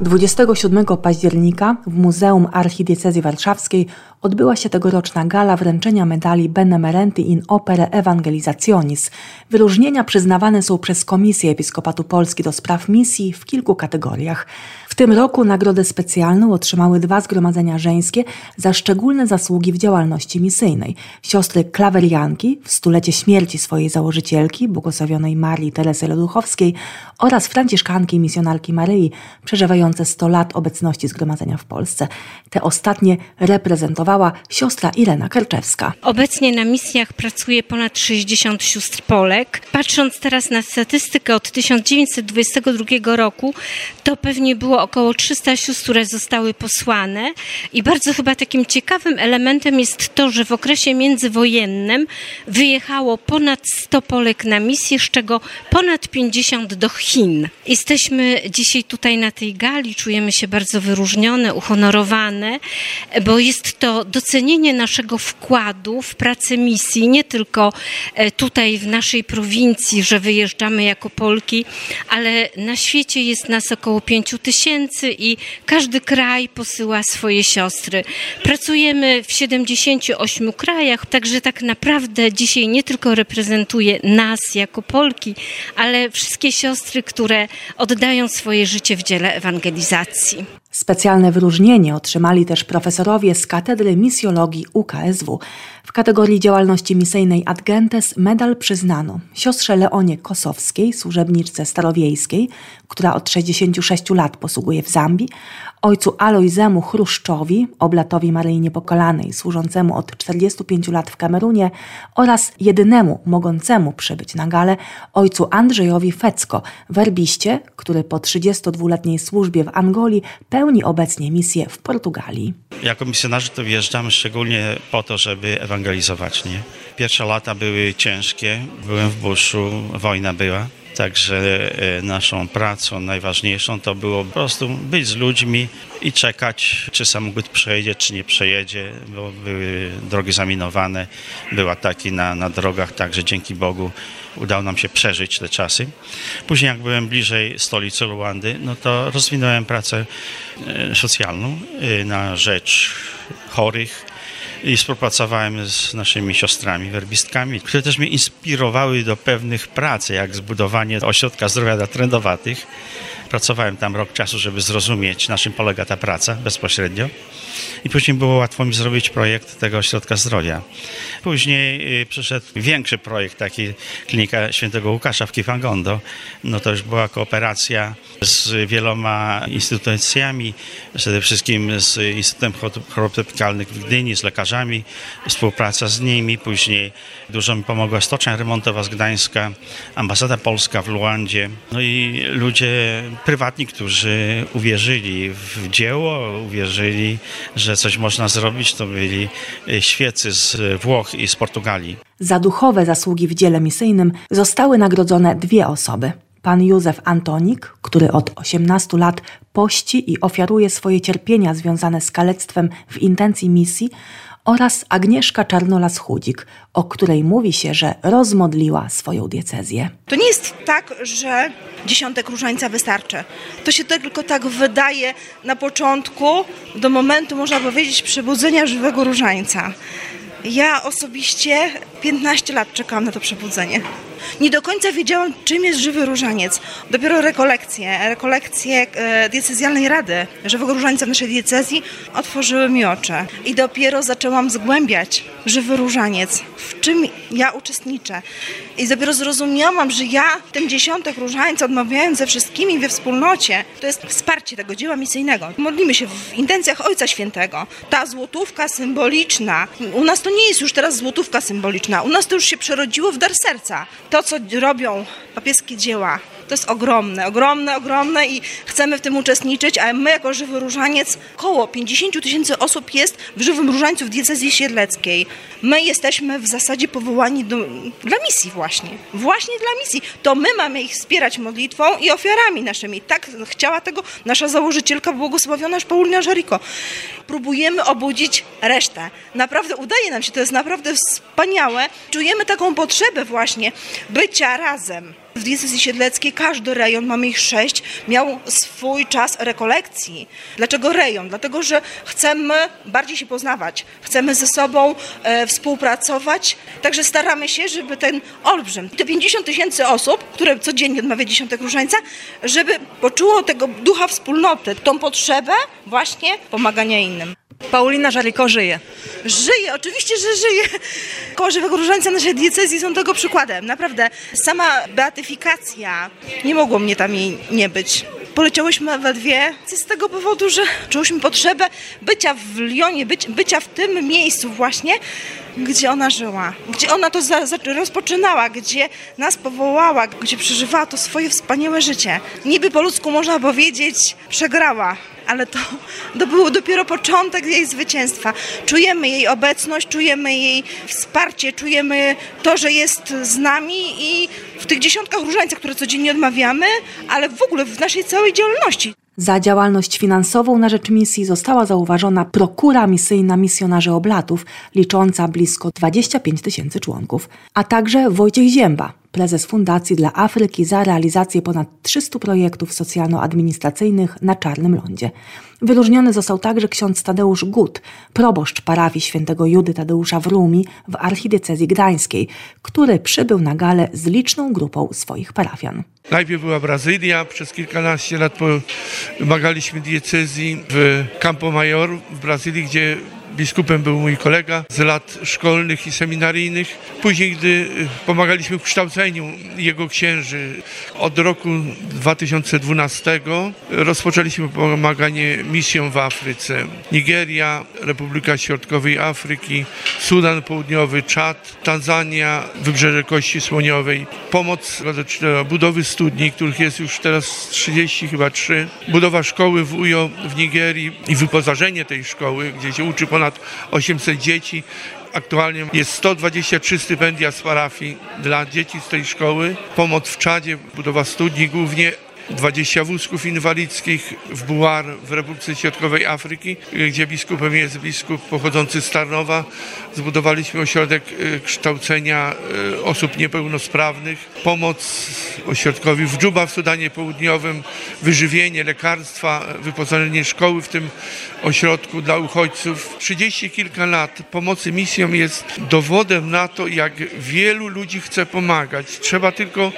27 października w Muzeum Archidiecezji Warszawskiej odbyła się tegoroczna gala wręczenia medali Benemerenti in Opere Evangelizationis. Wyróżnienia przyznawane są przez Komisję Episkopatu Polski do spraw misji w kilku kategoriach. Tym roku nagrodę specjalną otrzymały dwa zgromadzenia żeńskie za szczególne zasługi w działalności misyjnej. Siostry Klawerianki w stulecie śmierci swojej założycielki, błogosławionej Marii Teresy Loduchowskiej oraz franciszkanki misjonarki Maryi, przeżywające 100 lat obecności zgromadzenia w Polsce. Te ostatnie reprezentowała siostra Irena Kerczewska. Obecnie na misjach pracuje ponad 60 sióstr Polek. Patrząc teraz na statystykę od 1922 roku, to pewnie było około 300 sióstr, które zostały posłane i bardzo chyba takim ciekawym elementem jest to, że w okresie międzywojennym wyjechało ponad 100 Polek na misję, z czego ponad 50 do Chin. Jesteśmy dzisiaj tutaj na tej gali, czujemy się bardzo wyróżnione, uhonorowane, bo jest to docenienie naszego wkładu w pracę misji, nie tylko e, tutaj w naszej prowincji, że wyjeżdżamy jako Polki, ale na świecie jest nas około 5 tysięcy i każdy kraj posyła swoje siostry. Pracujemy w 78 krajach, także tak naprawdę dzisiaj nie tylko reprezentuje nas jako Polki, ale wszystkie siostry, które oddają swoje życie w dziele ewangelizacji. Specjalne wyróżnienie otrzymali też profesorowie z Katedry Misjologii UKSW. W kategorii działalności misyjnej Ad Gentes medal przyznano siostrze Leonie Kosowskiej, służebniczce starowiejskiej, która od 66 lat posługuje w Zambii, ojcu Alojzemu Chruszczowi, oblatowi Maryi Niepokalanej, służącemu od 45 lat w Kamerunie oraz jedynemu mogącemu przybyć na galę, ojcu Andrzejowi Fecko, werbiście, który po 32-letniej służbie w Angolii pełni obecnie misję w Portugalii. Jako misjonarze to wjeżdżamy szczególnie po to, żeby ewangelizować. Nie? Pierwsze lata były ciężkie, byłem w buszu, wojna była. Także e, naszą pracą najważniejszą to było po prostu być z ludźmi i czekać, czy samochód przejedzie, czy nie przejedzie, bo były drogi zaminowane, były ataki na, na drogach, także dzięki Bogu udało nam się przeżyć te czasy. Później jak byłem bliżej stolicy Luandy, no to rozwinąłem pracę e, socjalną e, na rzecz chorych, i współpracowałem z naszymi siostrami werbistkami, które też mnie inspirowały do pewnych prac, jak zbudowanie ośrodka zdrowia dla trendowatych. Pracowałem tam rok czasu, żeby zrozumieć, na czym polega ta praca bezpośrednio. I później było łatwo mi zrobić projekt tego ośrodka zdrowia. Później y, przyszedł większy projekt, taki klinika świętego Łukasza w Kifangondo. No to już była kooperacja z wieloma instytucjami, przede wszystkim z Instytutem Chorób Tropikalnych w Gdyni, z lekarzami, współpraca z nimi. Później dużo mi pomogła Stocznia Remontowa z Gdańska, ambasada polska w Luandzie. No i ludzie prywatni, którzy uwierzyli w dzieło, uwierzyli, że coś można zrobić, to byli świecy z Włoch i z Portugalii. Za duchowe zasługi w dziele misyjnym zostały nagrodzone dwie osoby. Pan Józef Antonik, który od 18 lat pości i ofiaruje swoje cierpienia związane z kalectwem w intencji misji, oraz Agnieszka Czarnolas-Chudzik, o której mówi się, że rozmodliła swoją diecezję. To nie jest tak, że dziesiątek różańca wystarczy. To się tylko tak wydaje na początku, do momentu, można powiedzieć, przebudzenia żywego różańca. Ja osobiście 15 lat czekałam na to przebudzenie. Nie do końca wiedziałam, czym jest żywy różaniec. Dopiero rekolekcje, rekolekcje e, diecezjalnej rady żywego różańca w naszej diecezji otworzyły mi oczy. I dopiero zaczęłam zgłębiać żywy różaniec, w czym ja uczestniczę. I dopiero zrozumiałam, że ja tym dziesiątek różańca, odmawiając ze wszystkimi we wspólnocie, to jest wsparcie tego dzieła misyjnego. Modlimy się w intencjach Ojca Świętego. Ta złotówka symboliczna, u nas to nie jest już teraz złotówka symboliczna, u nas to już się przerodziło w dar serca. To, co robią papieskie dzieła, To jest ogromne, ogromne, ogromne i chcemy w tym uczestniczyć, a my jako Żywy Różaniec, około 50 tysięcy osób jest w Żywym Różańcu w diecezji siedleckiej. My jesteśmy w zasadzie powołani do, dla misji właśnie. Właśnie dla misji. To my mamy ich wspierać modlitwą i ofiarami naszymi. Tak chciała tego nasza założycielka, błogosławiona Paulina Żariko. Próbujemy obudzić resztę. Naprawdę udaje nam się, to jest naprawdę wspaniałe. Czujemy taką potrzebę właśnie bycia razem. W diecezji siedleckiej każdy rejon, mamy ich sześć, miał swój czas rekolekcji. Dlaczego rejon? Dlatego, że chcemy bardziej się poznawać, chcemy ze sobą e, współpracować, także staramy się, żeby ten olbrzym, te 50 tysięcy osób, które codziennie odmawia dziesiątek różańca, żeby poczuło tego ducha wspólnoty, tą potrzebę właśnie pomagania innym. Paulina Żariko żyje. Żyje, oczywiście, że żyje. Koło Żywego Różańca naszej diecezji są tego przykładem. Naprawdę, sama nie mogło mnie tam jej nie być. Poleciałyśmy we dwie z tego powodu, że czułyśmy potrzebę bycia w Lyonie, być, bycia w tym miejscu właśnie, gdzie ona żyła, gdzie ona to za, za, rozpoczynała, gdzie nas powołała, gdzie przeżywała to swoje wspaniałe życie. Niby po ludzku można powiedzieć, przegrała, ale to, to był dopiero początek jej zwycięstwa. Czujemy jej obecność, czujemy jej wsparcie, czujemy to, że jest z nami i w tych dziesiątkach różańcach, które codziennie odmawiamy, ale w ogóle w naszej całej działalności. Za działalność finansową na rzecz misji została zauważona prokura misyjna misjonarzy oblatów, licząca blisko 25 tysięcy członków, a także Wojciech Zięba, prezes Fundacji dla Afryki za realizację ponad 300 projektów socjalno-administracyjnych na Czarnym Lądzie. Wyróżniony został także ksiądz Tadeusz Gut, proboszcz parafii świętego Judy Tadeusza w Rumi w archidiecezji gdańskiej, który przybył na galę z liczną grupą swoich parafian. Najpierw była Brazylia, przez kilkanaście lat pomagaliśmy diecezji w Campo Mayor w Brazylii, gdzie biskupem był mój kolega z lat szkolnych i seminaryjnych. Później, gdy pomagaliśmy w kształceniu jego księży, od roku 2012 rozpoczęliśmy pomaganie misją w Afryce. Nigeria, Republika Środkowej Afryki, Sudan Południowy, Czad, Tanzania, Wybrzeże Kości Słoniowej. Pomoc do budowy studni, których jest już teraz 30 chyba 3. Budowa szkoły w Ujo w Nigerii i wyposażenie tej szkoły, gdzie się uczy ponad ponad 800 dzieci. Aktualnie jest 123 stypendia z parafii dla dzieci z tej szkoły. Pomoc w Czadzie, budowa studni głównie 20 wózków inwalidzkich w Buar w Republice Środkowej Afryki, gdzie biskupem jest biskup pochodzący z Tarnowa. Zbudowaliśmy ośrodek y, kształcenia y, osób niepełnosprawnych, pomoc ośrodkowi w Dżuba w Sudanie Południowym, wyżywienie, lekarstwa, wyposażenie szkoły w tym ośrodku dla uchodźców. 30 kilka lat pomocy misjom jest dowodem na to, jak wielu ludzi chce pomagać. Trzeba tylko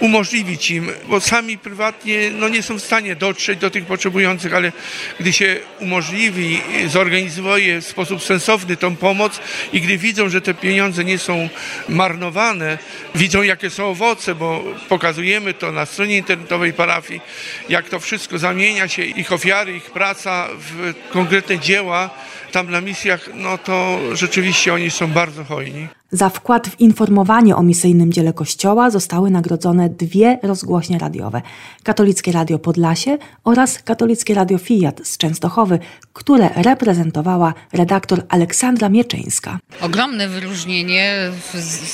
umożliwić im, bo sami prywatnie no, nie są w stanie dotrzeć do tych potrzebujących, ale gdy się umożliwi, zorganizuje w sposób sensowny tą pomoc i gdy widzą, że te pieniądze nie są marnowane, widzą jakie są owoce, bo pokazujemy to na stronie internetowej parafii, jak to wszystko zamienia się, ich ofiary, ich praca w konkretne dzieła tam na misjach, no to rzeczywiście oni są bardzo hojni. Za wkład w informowanie o misyjnym dziele Kościoła zostały nagrodzone dwie rozgłośnie radiowe: Katolickie Radio Podlasie oraz Katolickie Radio Fiat z Częstochowy, które reprezentowała redaktor Aleksandra Mieczyńska. Ogromne wyróżnienie,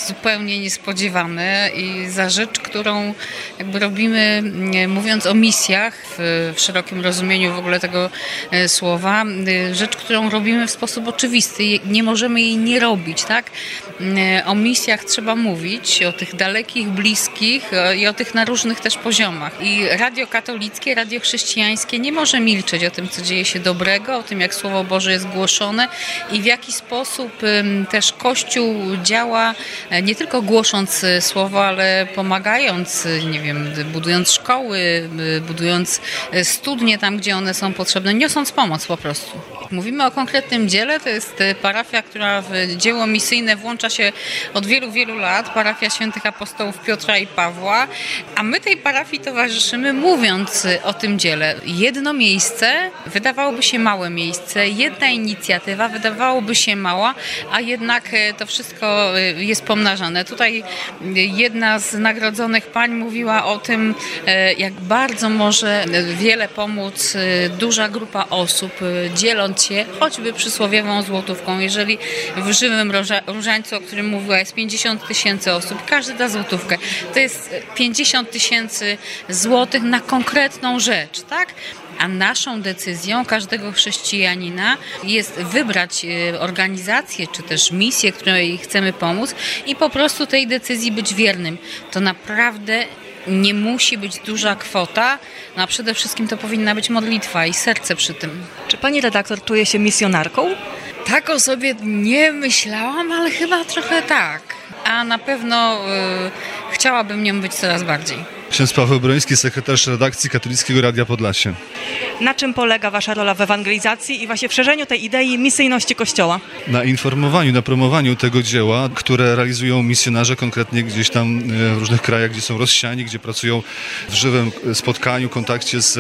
zupełnie niespodziewane i za rzecz, którą jakby robimy, mówiąc o misjach w, szerokim rozumieniu w ogóle tego e, słowa, e, rzecz, którą robimy w sposób oczywisty. Nie możemy jej nie robić, tak? E, o misjach trzeba mówić, o tych dalekich, bliskich e, i o tych na różnych też poziomach. I radio katolickie, radio chrześcijańskie nie może milczeć o tym, co dzieje się dobrego, o tym, jak Słowo Boże jest głoszone i w jaki sposób też Kościół działa, e, nie tylko głosząc Słowo, ale pomagając, nie wiem, budując szkoły, budując studnie tam, gdzie one są potrzebne, niosąc pomoc po prostu. Mówimy o konkretnym dziele, to jest parafia, która w dzieło misyjne włącza się od wielu, wielu lat, parafia świętych apostołów Piotra i Pawła, a my tej parafii towarzyszymy mówiąc o tym dziele. Jedno miejsce, wydawałoby się małe miejsce, jedna inicjatywa, wydawałoby się mała, a jednak to wszystko jest pomnażane. Tutaj jedna z nagrodzonych pań mówiła o tym, jak bardzo może wiele pomóc duża grupa osób, dzieląc się choćby przysłowiową złotówką. Jeżeli w żywym różańcu, o którym mówiła, jest 50 tysięcy osób, każdy da złotówkę. To jest 50 tysięcy złotych na konkretną rzecz, tak? A naszą decyzją każdego chrześcijanina jest wybrać e, organizację czy też misję, której chcemy pomóc i po prostu tej decyzji być wiernym. To naprawdę nie musi być duża kwota, no a przede wszystkim to powinna być modlitwa i serce przy tym. Czy pani redaktor czuje się misjonarką? Tak o sobie nie myślałam, ale chyba trochę tak. A na pewno y, chciałabym nią być coraz bardziej. Ksiądz Paweł Broński, sekretarz redakcji Katolickiego Radia Podlasie. Na czym polega Wasza rola w ewangelizacji i właśnie w szerzeniu tej idei misyjności Kościoła? Na informowaniu, na promowaniu tego dzieła, które realizują misjonarze konkretnie gdzieś tam e, w różnych krajach, gdzie są rozsiani, gdzie pracują w żywym spotkaniu, kontakcie z,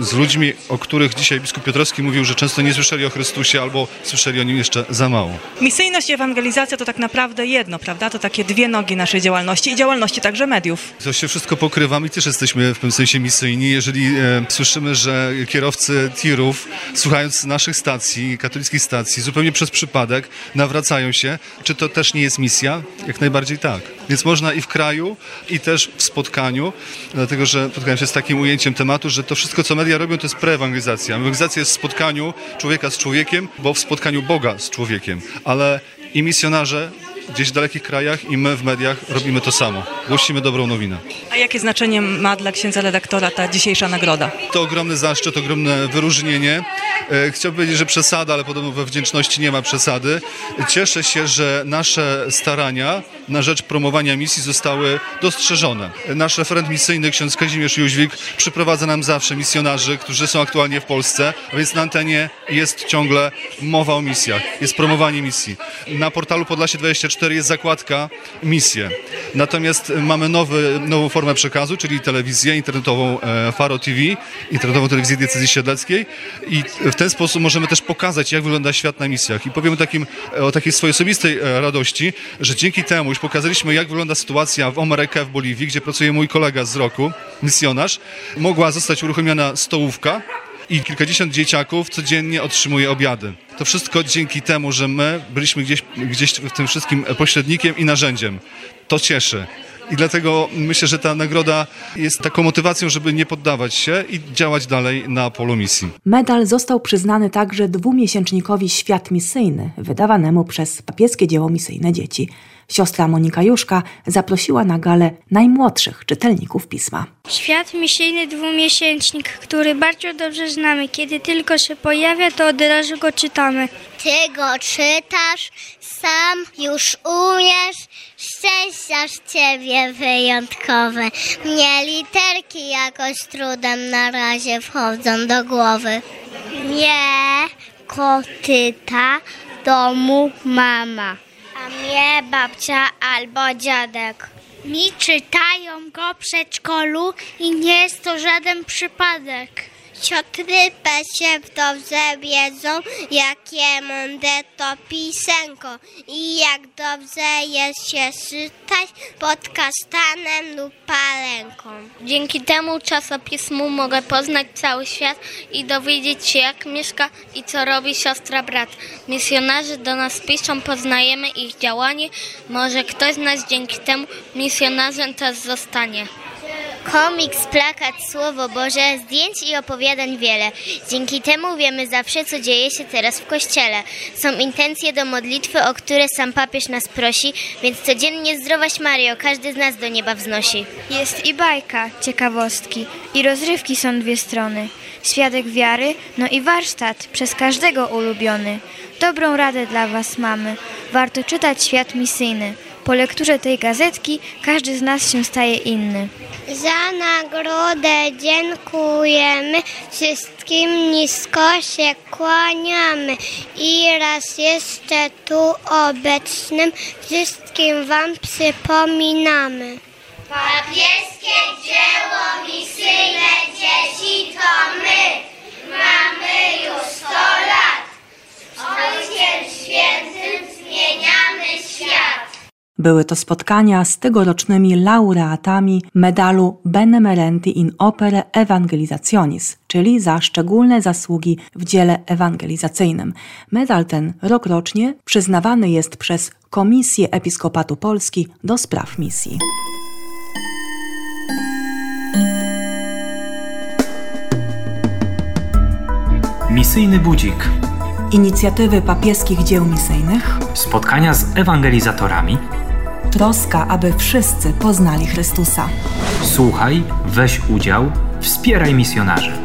z ludźmi, o których dzisiaj biskup Piotrowski mówił, że często nie słyszeli o Chrystusie albo słyszeli o Nim jeszcze za mało. Misyjność i ewangelizacja to tak naprawdę jedno, prawda? To takie dwie nogi naszej działalności i działalności także mediów. To się wszystko pokrywamy i też jesteśmy w pewnym sensie misyjni. Jeżeli e, słyszymy, że kierowcy tirów, słuchając naszych stacji, katolickich stacji, zupełnie przez przypadek nawracają się, czy to też nie jest misja? Jak najbardziej tak. Więc można i w kraju, i też w spotkaniu, dlatego że spotkałem się z takim ujęciem tematu, że to wszystko, co media robią, to jest preewangelizacja. Ewangelizacja jest w spotkaniu człowieka z człowiekiem, bo w spotkaniu Boga z człowiekiem. Ale i misjonarze gdzieś w dalekich krajach i my w mediach robimy to samo. Głosimy dobrą nowinę. A jakie znaczenie ma dla księdza redaktora ta dzisiejsza nagroda? To ogromny zaszczyt, ogromne wyróżnienie. E, chciałbym powiedzieć, że przesada, ale podobno we wdzięczności nie ma przesady. Cieszę się, że nasze starania na rzecz promowania misji zostały dostrzeżone. Nasz referent misyjny, ksiądz Kazimierz Jóźwik, przyprowadza nam zawsze misjonarzy, którzy są aktualnie w Polsce, a więc na antenie jest ciągle mowa o misjach, jest promowanie misji. Na portalu Podlasie 24 jest zakładka misje. Natomiast mamy nowy, nową formę przekazu, czyli telewizję internetową e, Faro TV, internetową telewizję diecezji siedleckiej i w ten sposób możemy też pokazać, jak wygląda świat na misjach. I powiem takim, o takiej swojej osobistej e, radości, że dzięki temu już pokazaliśmy, jak wygląda sytuacja w Omerekę w Boliwii, gdzie pracuje mój kolega z roku, misjonarz. Mogła zostać uruchomiona stołówka, i kilkadziesiąt dzieciaków codziennie otrzymuje obiady. To wszystko dzięki temu, że my byliśmy gdzieś, gdzieś w tym wszystkim pośrednikiem i narzędziem. To cieszy. I dlatego myślę, że ta nagroda jest taką motywacją, żeby nie poddawać się i działać dalej na polu misji. Medal został przyznany także dwumiesięcznikowi Świat Misyjny, wydawanemu przez papieskie dzieło misyjne dzieci. Siostra Monika Juszka zaprosiła na galę najmłodszych czytelników pisma. Świat misyjny dwumiesięcznik, który bardzo dobrze znamy. Kiedy tylko się pojawia, to od razu go czytamy. Ty go czytasz, sam już umiesz, szczęściarz ciebie wyjątkowe. Mnie literki jakoś trudem na razie wchodzą do głowy. Nie kotyta domu mama. Mnie babcia albo dziadek. Mi czytają go w przedszkolu i nie jest to żaden przypadek. Siostry się dobrze wiedzą, jakie mądre to pisenko i jak dobrze jest się czytać pod kasztanem lub palenką. Dzięki temu czasopismu mogę poznać cały świat i dowiedzieć się, jak mieszka i co robi siostra brat. Misjonarze do nas piszą, poznajemy ich działanie. Może ktoś z nas dzięki temu misjonarzem też zostanie. Komiks, plakat, słowo Boże, zdjęć i opowiadań wiele. Dzięki temu wiemy zawsze, co dzieje się teraz w Kościele. Są intencje do modlitwy, o które sam papież nas prosi, więc codziennie zdrowaś Mario, każdy z nas do nieba wznosi. Jest i bajka, ciekawostki, i rozrywki są dwie strony. Świadek wiary, no i warsztat, przez każdego ulubiony. Dobrą radę dla Was mamy. Warto czytać świat misyjny. Po lekturze tej gazetki każdy z nas się staje inny. Za nagrodę dziękujemy, wszystkim nisko się kłaniamy i raz jeszcze tu obecnym wszystkim Wam przypominamy. Papieskie dzieło misyjne dzieci to my, mamy już sto lat. Ojciec Świętym zmieniamy świat. Były to spotkania z tegorocznymi laureatami medalu Benemerenti in Opere Evangelizationis, czyli za szczególne zasługi w dziele ewangelizacyjnym. Medal ten rokrocznie przyznawany jest przez Komisję Episkopatu Polski do spraw misji. Misyjny budzik. Inicjatywy papieskich dzieł misyjnych. Spotkania z ewangelizatorami. Troska, aby wszyscy poznali Chrystusa. Słuchaj, weź udział, wspieraj misjonarzy.